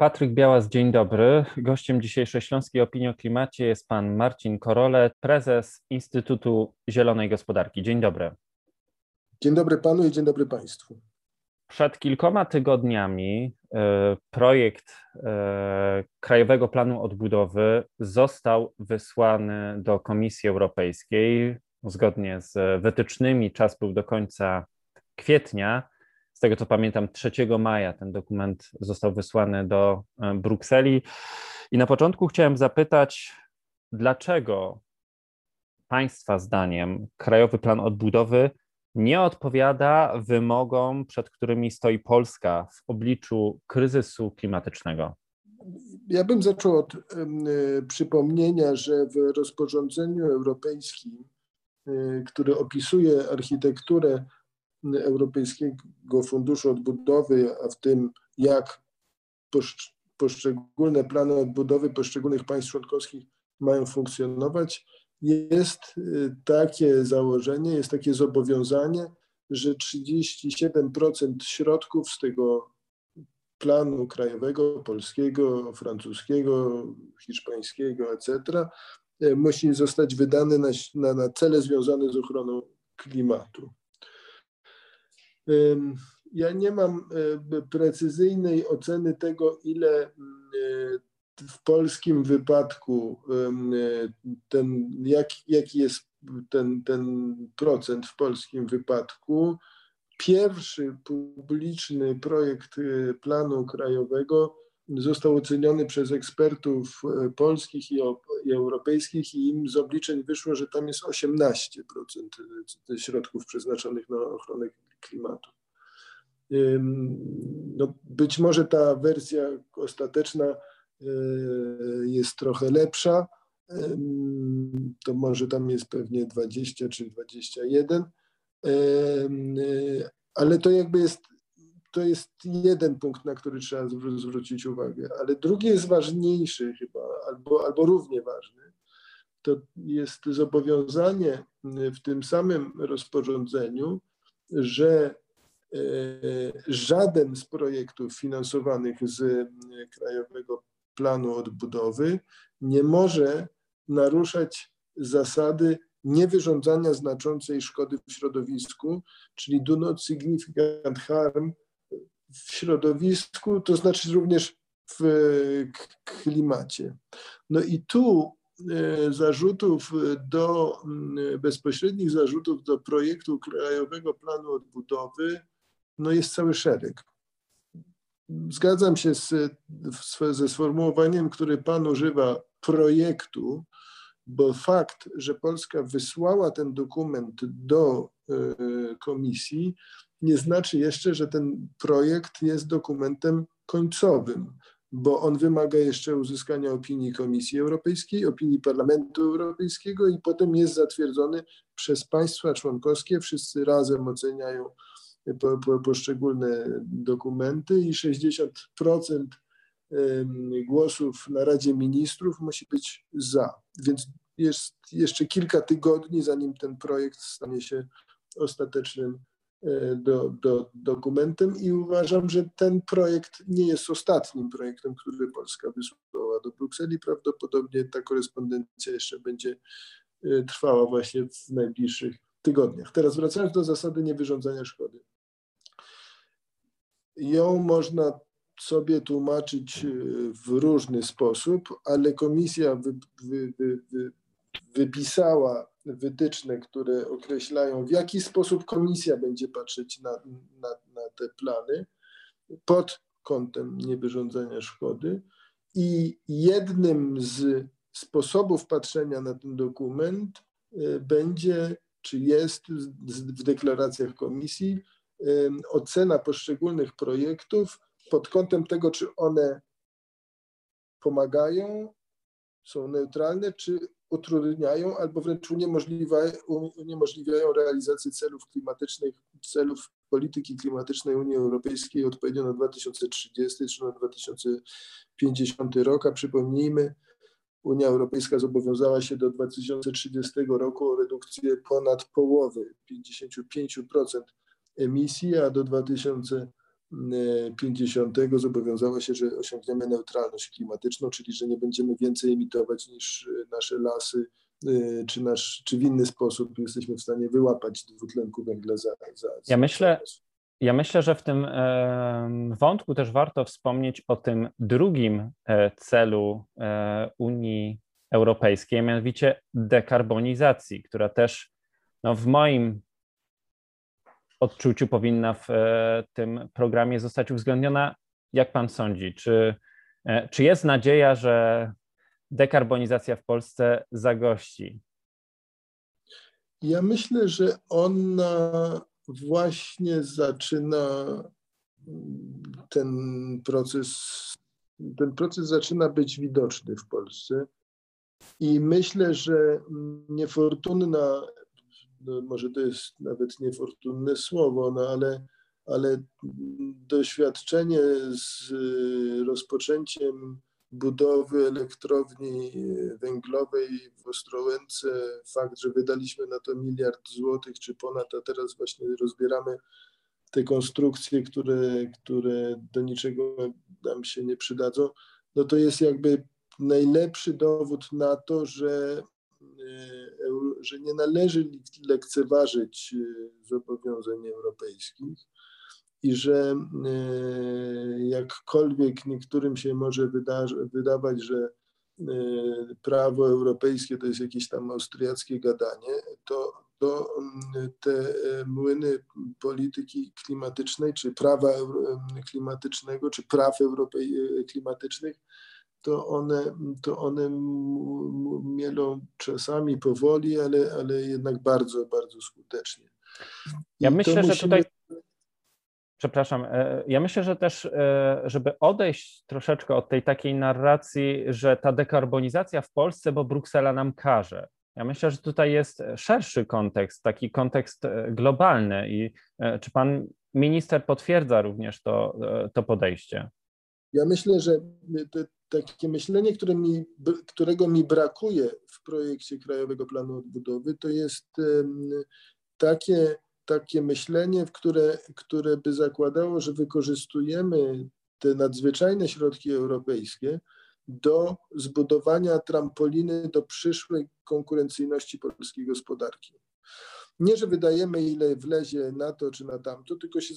Patryk Białas, dzień dobry. Gościem dzisiejszej Śląskiej Opinii o Klimacie jest pan Marcin Korole, prezes Instytutu Zielonej Gospodarki. Dzień dobry. Dzień dobry panu i dzień dobry państwu. Przed kilkoma tygodniami e, projekt e, Krajowego Planu Odbudowy został wysłany do Komisji Europejskiej. Zgodnie z wytycznymi czas był do końca kwietnia z tego co pamiętam, 3 maja ten dokument został wysłany do e, Brukseli. I na początku chciałem zapytać, dlaczego Państwa zdaniem Krajowy Plan Odbudowy nie odpowiada wymogom, przed którymi stoi Polska w obliczu kryzysu klimatycznego? Ja bym zaczął od y, przypomnienia, że w rozporządzeniu europejskim, y, które opisuje architekturę Europejskiego Funduszu Odbudowy, a w tym jak poszczególne plany odbudowy poszczególnych państw członkowskich mają funkcjonować, jest y, takie założenie, jest takie zobowiązanie, że 37% środków z tego planu krajowego, polskiego, francuskiego, hiszpańskiego, etc., y, musi zostać wydane na, na, na cele związane z ochroną klimatu. Ja nie mam e, precyzyjnej oceny tego, ile e, w polskim wypadku ten, jak, jaki jest ten, ten procent w polskim wypadku. Pierwszy publiczny projekt e, planu krajowego został oceniony przez ekspertów polskich i, i europejskich i im z obliczeń wyszło, że tam jest 18% środków przeznaczonych na ochronę klimatu. No, być może ta wersja ostateczna e, jest trochę lepsza. To może tam jest pewnie 20 czy 21, ale to jakby jest, to jest jeden punkt, na który trzeba zwrócić uwagę. Ale drugi jest ważniejszy chyba, albo, albo równie ważny. To jest zobowiązanie w tym samym rozporządzeniu, że e, żaden z projektów finansowanych z Krajowego Planu Odbudowy nie może naruszać zasady niewyrządzania znaczącej szkody w środowisku, czyli do not significant harm w środowisku, to znaczy również w klimacie. No i tu E, zarzutów do, bezpośrednich zarzutów do projektu Krajowego Planu Odbudowy, no jest cały szereg. Zgadzam się z, ze sformułowaniem, które Pan używa, projektu, bo fakt, że Polska wysłała ten dokument do e, komisji, nie znaczy jeszcze, że ten projekt jest dokumentem końcowym bo on wymaga jeszcze uzyskania opinii Komisji Europejskiej, opinii Parlamentu Europejskiego i potem jest zatwierdzony przez państwa członkowskie. Wszyscy razem oceniają po, po, poszczególne dokumenty i 60% głosów na Radzie Ministrów musi być za. Więc jest jeszcze kilka tygodni, zanim ten projekt stanie się ostatecznym do, do, dokumentem i uważam, że ten projekt nie jest ostatnim projektem, który Polska wysłała do Brukseli. Prawdopodobnie ta korespondencja jeszcze będzie e, trwała właśnie w najbliższych tygodniach. Teraz wracając do zasady niewyrządzania szkody. Ją można sobie tłumaczyć e, w różny sposób, ale komisja wy, wy, wy, wypisała wytyczne, które określają, w jaki sposób komisja będzie patrzeć na, na, na te plany pod kątem niewyrządzania szkody. I jednym z sposobów patrzenia na ten dokument e, będzie, czy jest w deklaracjach komisji, ocena poszczególnych projektów pod kątem tego, czy one pomagają, są neutralne, czy utrudniają albo wręcz uniemożliwiają realizację celów klimatycznych, celów polityki klimatycznej Unii Europejskiej odpowiednio na 2030 czy na 2050 rok. A przypomnijmy, Unia Europejska zobowiązała się do 2030 roku o redukcję ponad połowy, 55% emisji, a do 2050 50 zobowiązała się, że osiągniemy neutralność klimatyczną, czyli że nie będziemy więcej emitować niż nasze lasy, czy, nasz, czy w inny sposób jesteśmy w stanie wyłapać dwutlenku węgla za. za ja myślę. Ja myślę, że w tym wątku też warto wspomnieć o tym drugim e, celu e, Unii Europejskiej, mianowicie dekarbonizacji, która też no, w moim odczuciu powinna w e, tym programie zostać uwzględniona. Jak pan sądzi? Czy, e, czy jest nadzieja, że dekarbonizacja w Polsce zagości? Ja myślę, że ona właśnie zaczyna ten proces, ten proces zaczyna być widoczny w Polsce. I myślę, że niefortunna no może to jest nawet niefortunne słowo, no ale, ale doświadczenie z y, rozpoczęciem budowy elektrowni węglowej w Ostrołęce, fakt, że wydaliśmy na to miliard złotych czy ponad, a teraz właśnie rozbieramy te konstrukcje, które, które do niczego nam się nie przydadzą, no to jest jakby najlepszy dowód na to, że że nie należy lekceważyć e, zobowiązań europejskich i że e, jakkolwiek niektórym się może wydawać, że prawo europejskie to jest jakieś tam austriackie gadanie, to, to te młyny polityki klimatycznej, czy prawa klimatycznego, czy praw klimatycznych to one, to one mielą czasami powoli, ale, ale jednak bardzo, bardzo skutecznie. Ja myślę, musimy... że tutaj. Przepraszam, e, ja myślę, że też, e, żeby odejść troszeczkę od tej takiej narracji, że ta dekarbonizacja w Polsce, bo Bruksela nam każe. Ja myślę, że tutaj jest szerszy kontekst, taki kontekst e, globalny. I czy pan minister potwierdza również to, to podejście? Ja myślę, że takie myślenie, które mi, którego mi brakuje w projekcie Krajowego Planu Odbudowy, to jest takie, takie myślenie, które, które by zakładało, że wykorzystujemy te nadzwyczajne środki europejskie do zbudowania trampoliny do przyszłej konkurencyjności polskiej gospodarki. Nie, że wydajemy ile wlezie na to czy na tamto, tylko się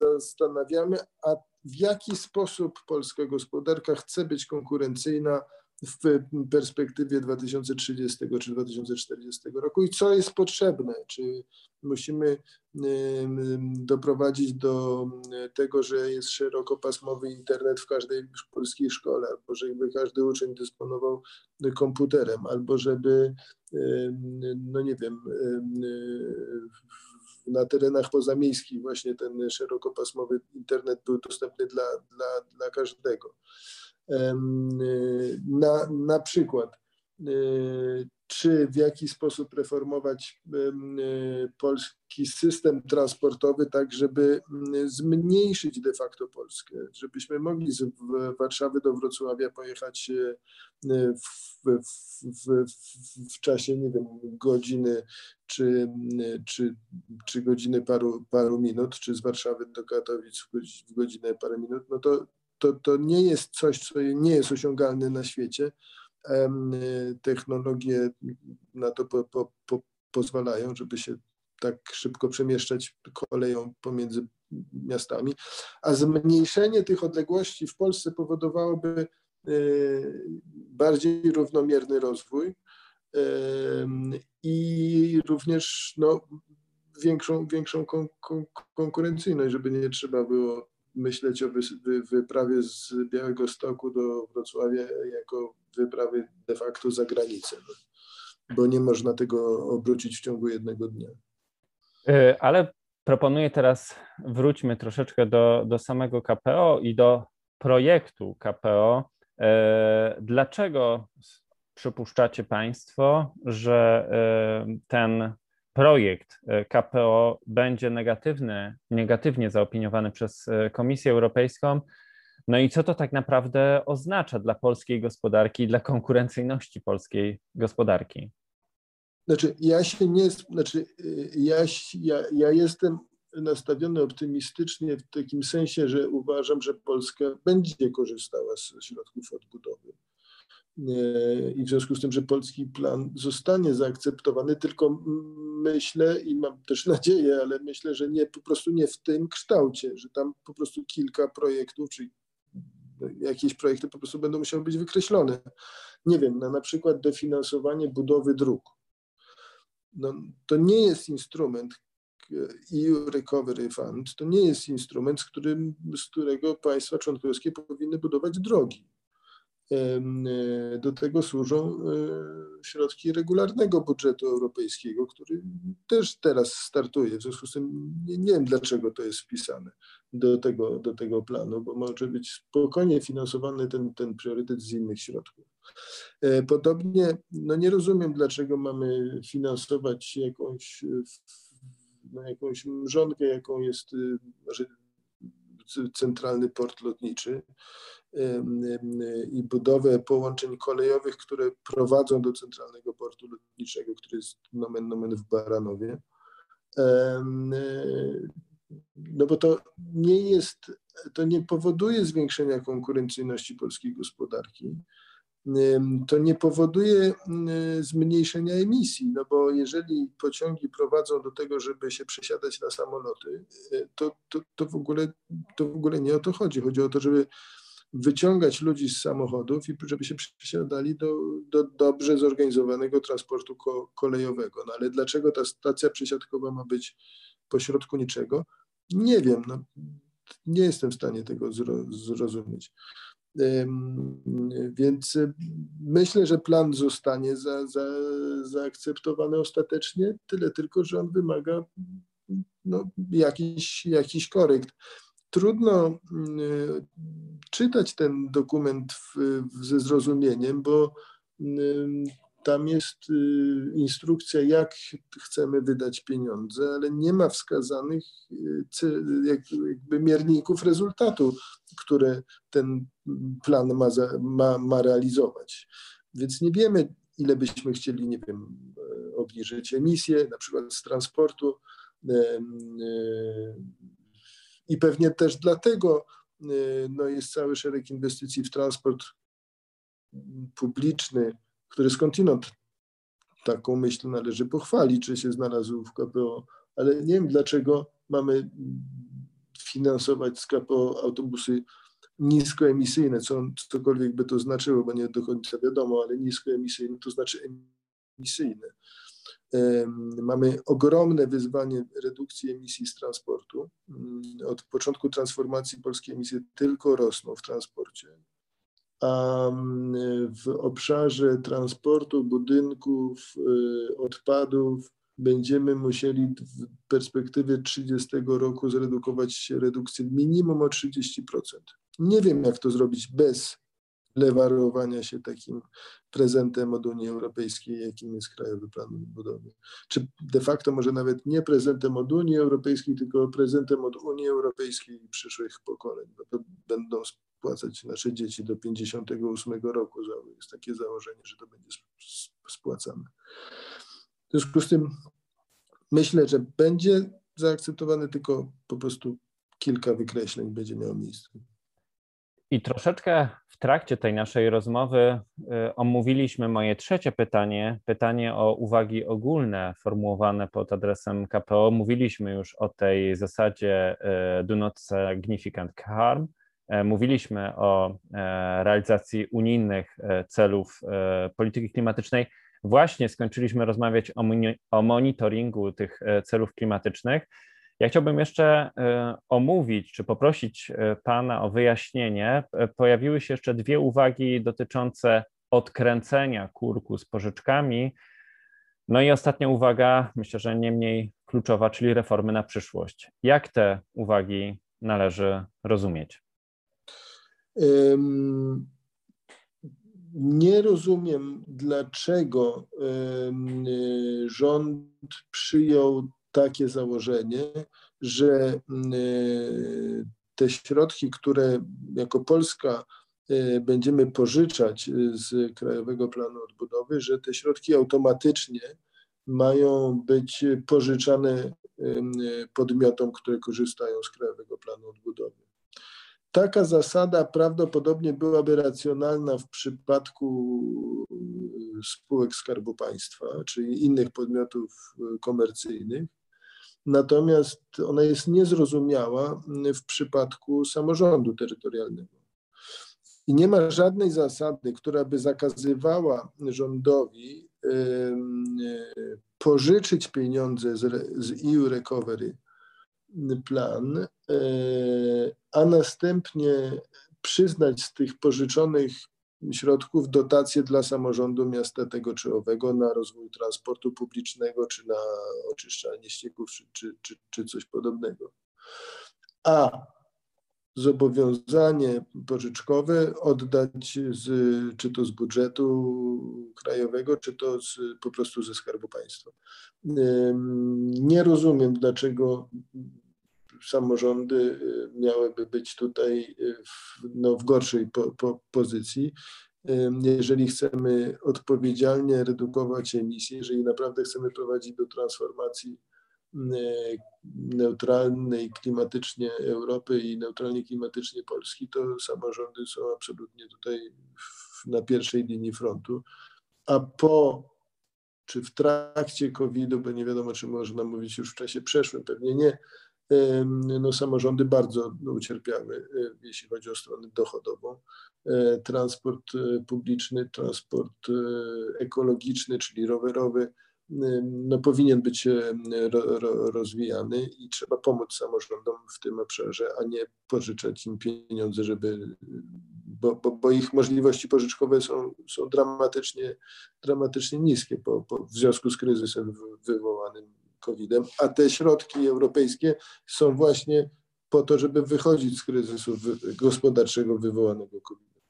zastanawiamy, a w jaki sposób polska gospodarka chce być konkurencyjna w perspektywie 2030 czy 2040 roku i co jest potrzebne. Czy musimy doprowadzić do tego, że jest szerokopasmowy internet w każdej polskiej szkole, albo żeby każdy uczeń dysponował komputerem, albo żeby, no nie wiem, na terenach pozamiejskich właśnie ten szerokopasmowy internet był dostępny dla, dla, dla każdego. Na, na przykład czy w jaki sposób reformować polski system transportowy, tak żeby zmniejszyć de facto Polskę, żebyśmy mogli z Warszawy do Wrocławia pojechać e, w, w, w, w czasie, nie wiem, godziny czy, czy, czy godziny paru, paru minut, czy z Warszawy do Katowic w godzinę parę minut, no to, to, to nie jest coś, co nie jest osiągalne na świecie. Technologie na to po, po, po, pozwalają, żeby się tak szybko przemieszczać koleją pomiędzy miastami, a zmniejszenie tych odległości w Polsce powodowałoby bardziej równomierny rozwój i również no, większą, większą kon, kon, konkurencyjność, żeby nie trzeba było myśleć o wy, wy, wyprawie z Białego Stoku do Wrocławia jako wyprawy de facto za granicę, no, bo nie można tego obrócić w ciągu jednego dnia. E, ale proponuję teraz, wróćmy troszeczkę do, do samego KPO i do projektu KPO. E, dlaczego przypuszczacie Państwo, że e, ten projekt e, KPO będzie negatywny, negatywnie zaopiniowany przez Komisję Europejską. No i co to tak naprawdę oznacza dla polskiej gospodarki, dla konkurencyjności polskiej gospodarki? Znaczy, ja się nie, znaczy, ja, ja, ja jestem nastawiony optymistycznie w takim sensie, że uważam, że Polska będzie korzystała z środków odbudowy. I w związku z tym, że polski plan zostanie zaakceptowany, tylko myślę i mam też nadzieję, ale myślę, że nie po prostu nie w tym kształcie, że tam po prostu kilka projektów, czyli jakieś projekty po prostu będą musiały być wykreślone. Nie wiem, na, na przykład dofinansowanie budowy dróg. No, to nie jest instrument EU Recovery Fund, to nie jest instrument, z, którym, z którego państwa członkowskie powinny budować drogi. Do tego służą e, środki regularnego budżetu europejskiego, który też teraz startuje. W związku z tym nie, nie, wiem, dlaczego to jest wpisane do tego, do tego planu, bo może być spokojnie finansowany ten, ten priorytet z innych środków. E, podobnie, no nie rozumiem, dlaczego mamy finansować jakąś, no jakąś mrzonkę, jaką jest może centralny port lotniczy i budowę połączeń kolejowych, które prowadzą do centralnego portu lotniczego, który jest nomen nomen w Baranowie. No bo to nie jest, to nie powoduje zwiększenia konkurencyjności polskiej gospodarki to nie powoduje zmniejszenia emisji, no bo jeżeli pociągi prowadzą do tego, żeby się przesiadać na samoloty, y, to, to, to, w, ogóle, to w ogóle nie o to chodzi. Chodzi o to, żeby wyciągać ludzi z samochodów i żeby się przesiadali do, do dobrze zorganizowanego transportu ko, kolejowego. No ale dlaczego ta stacja przesiadkowa ma być pośrodku niczego? Nie wiem. No, nie jestem w stanie tego zrozumieć. Więc myślę, że plan zostanie za, za, zaakceptowany ostatecznie, tyle tylko, że on wymaga no, jakiś, jakiś korekt. Trudno czytać ten dokument w, ze zrozumieniem, bo tam jest y, instrukcja, jak chcemy wydać pieniądze, ale nie ma wskazanych y, jakby mierników rezultatu, które ten plan ma, ma, ma realizować. Więc nie wiemy, ile byśmy chcieli, nie wiem, e, obniżyć emisje, na przykład z transportu. E, e, I pewnie też dlatego no, jest cały szereg inwestycji w transport publiczny, który skądinąd taką myśl należy pochwalić, czy się znalazł w KPO, ale nie wiem dlaczego mamy finansować z KPO autobusy niskoemisyjne, co, cokolwiek by to znaczyło, bo nie do końca wiadomo, ale niskoemisyjne to znaczy emisyjne. Mamy ogromne wyzwanie redukcji emisji z transportu. Mm, od początku transformacji polskie emisje tylko rosną w transporcie a w obszarze transportu, budynków, y, odpadów będziemy musieli w perspektywie 30 roku zredukować redukcję minimum o 30%. Nie wiem, jak to zrobić bez lewarowania się takim prezentem od Unii Europejskiej, jakim jest Krajowy Plan Odbudowy. Czy de facto może nawet nie prezentem od Unii Europejskiej, tylko prezentem od Unii Europejskiej i przyszłych pokoleń, bo to będą spłacać nasze dzieci do 58 roku. Jest takie założenie, że to będzie spłacane. W związku z tym myślę, że będzie zaakceptowane, tylko po prostu kilka wykreśleń będzie miało miejsce. I troszeczkę w trakcie tej naszej rozmowy y, omówiliśmy moje trzecie pytanie, pytanie o uwagi ogólne formułowane pod adresem KPO. Mówiliśmy już o tej zasadzie y, do not significant harm. Y, mówiliśmy o realizacji unijnych celów polityki klimatycznej. Właśnie skończyliśmy rozmawiać o, o monitoringu tych celów klimatycznych. Ja chciałbym jeszcze e, omówić, czy poprosić e, Pana o wyjaśnienie. E, pojawiły się jeszcze dwie uwagi dotyczące odkręcenia kurku z pożyczkami. No i ostatnia uwaga, myślę, że nie mniej kluczowa, czyli reformy na przyszłość. Jak te uwagi należy rozumieć? Nie rozumiem, dlaczego rząd przyjął takie założenie, że te środki, które jako Polska e, będziemy pożyczać z Krajowego Planu Odbudowy, że te środki automatycznie mają być pożyczane podmiotom, które korzystają z Krajowego Planu Odbudowy. Taka zasada prawdopodobnie byłaby racjonalna w przypadku spółek Skarbu Państwa, czyli innych podmiotów komercyjnych, natomiast ona jest niezrozumiała w przypadku samorządu terytorialnego. I nie ma żadnej zasady, która by zakazywała rządowi pożyczyć pieniądze z EU Recovery Plan, e, a następnie przyznać z tych pożyczonych środków dotacje dla samorządu miasta tego czy owego na rozwój transportu publicznego, czy na oczyszczanie ścieków, czy, czy, czy, czy coś podobnego. A zobowiązanie pożyczkowe oddać z, czy to z budżetu krajowego, czy to z, po prostu ze Skarbu Państwa. Nie rozumiem, dlaczego samorządy y, miałyby być tutaj w, no, w gorszej po, po pozycji. Jeżeli chcemy odpowiedzialnie redukować emisje, jeżeli naprawdę chcemy prowadzić do transformacji Y, neutralnej klimatycznie Europy i neutralnej klimatycznie Polski, to samorządy są absolutnie tutaj na pierwszej linii frontu. A po czy w trakcie COVID-u, bo nie wiadomo, czy można mówić już w czasie przeszłym, pewnie nie, no samorządy bardzo ucierpiały, y, jeśli chodzi o stronę dochodową. E, transport y, publiczny, transport ekologiczny, czyli rowerowy, no, powinien być ro, ro, rozwijany i trzeba pomóc samorządom w tym obszarze, a nie pożyczać im pieniądze, żeby, bo, bo, bo ich możliwości pożyczkowe są, są dramatycznie, dramatycznie niskie po, po, w związku z kryzysem wywołanym COVID-em, a te środki europejskie są właśnie po to, żeby wychodzić z kryzysu gospodarczego wywołanego COVID-em.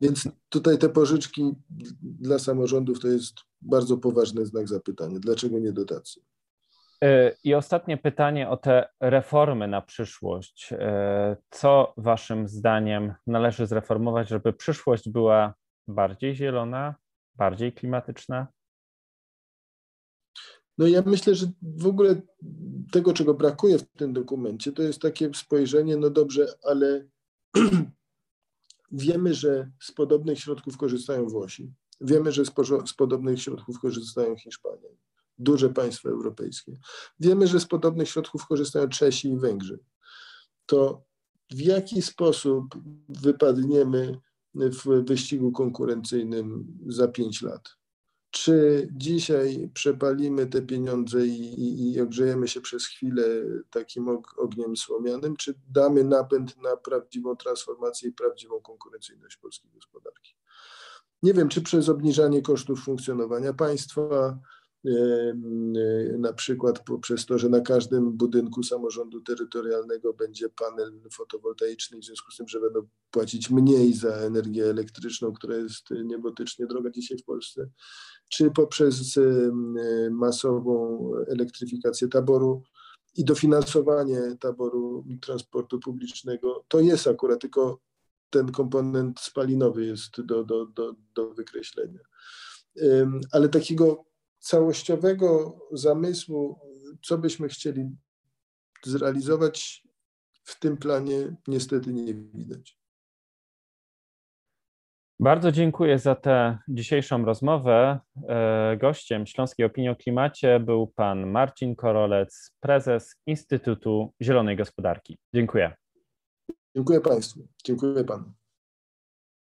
Więc tutaj te pożyczki dla samorządów to jest bardzo poważny znak zapytania. Dlaczego nie dotacje? I ostatnie pytanie o te reformy na przyszłość. E, co Waszym zdaniem należy zreformować, żeby przyszłość była bardziej zielona, bardziej klimatyczna? No ja myślę, że w ogóle tego, czego brakuje w tym dokumencie, to jest takie spojrzenie, no dobrze, ale wiemy, że z podobnych środków korzystają Włosi. Wiemy, że z, z podobnych środków korzystają Hiszpanie, duże państwa europejskie. Wiemy, że z podobnych środków korzystają Czesi i Węgrzy. To w jaki sposób wypadniemy w wyścigu konkurencyjnym za pięć lat? Czy dzisiaj przepalimy te pieniądze i, i, i ogrzejemy się przez chwilę takim ogniem słomianym, czy damy napęd na prawdziwą transformację i prawdziwą konkurencyjność polskiej gospodarki? Nie wiem, czy przez obniżanie kosztów funkcjonowania państwa, na przykład poprzez to, że na każdym budynku samorządu terytorialnego będzie panel fotowoltaiczny, w związku z tym, że będą płacić mniej za energię elektryczną, która jest niebotycznie droga dzisiaj w Polsce, czy poprzez masową elektryfikację taboru i dofinansowanie taboru transportu publicznego. To jest akurat tylko ten komponent spalinowy jest do, do, do, do wykreślenia. Ale takiego całościowego zamysłu, co byśmy chcieli zrealizować, w tym planie niestety nie widać. Bardzo dziękuję za tę dzisiejszą rozmowę. E, gościem Śląskiej Opinii o Klimacie był pan Marcin Korolec, prezes Instytutu Zielonej Gospodarki. Dziękuję. Dziękuję Państwu. Dziękuję Panu.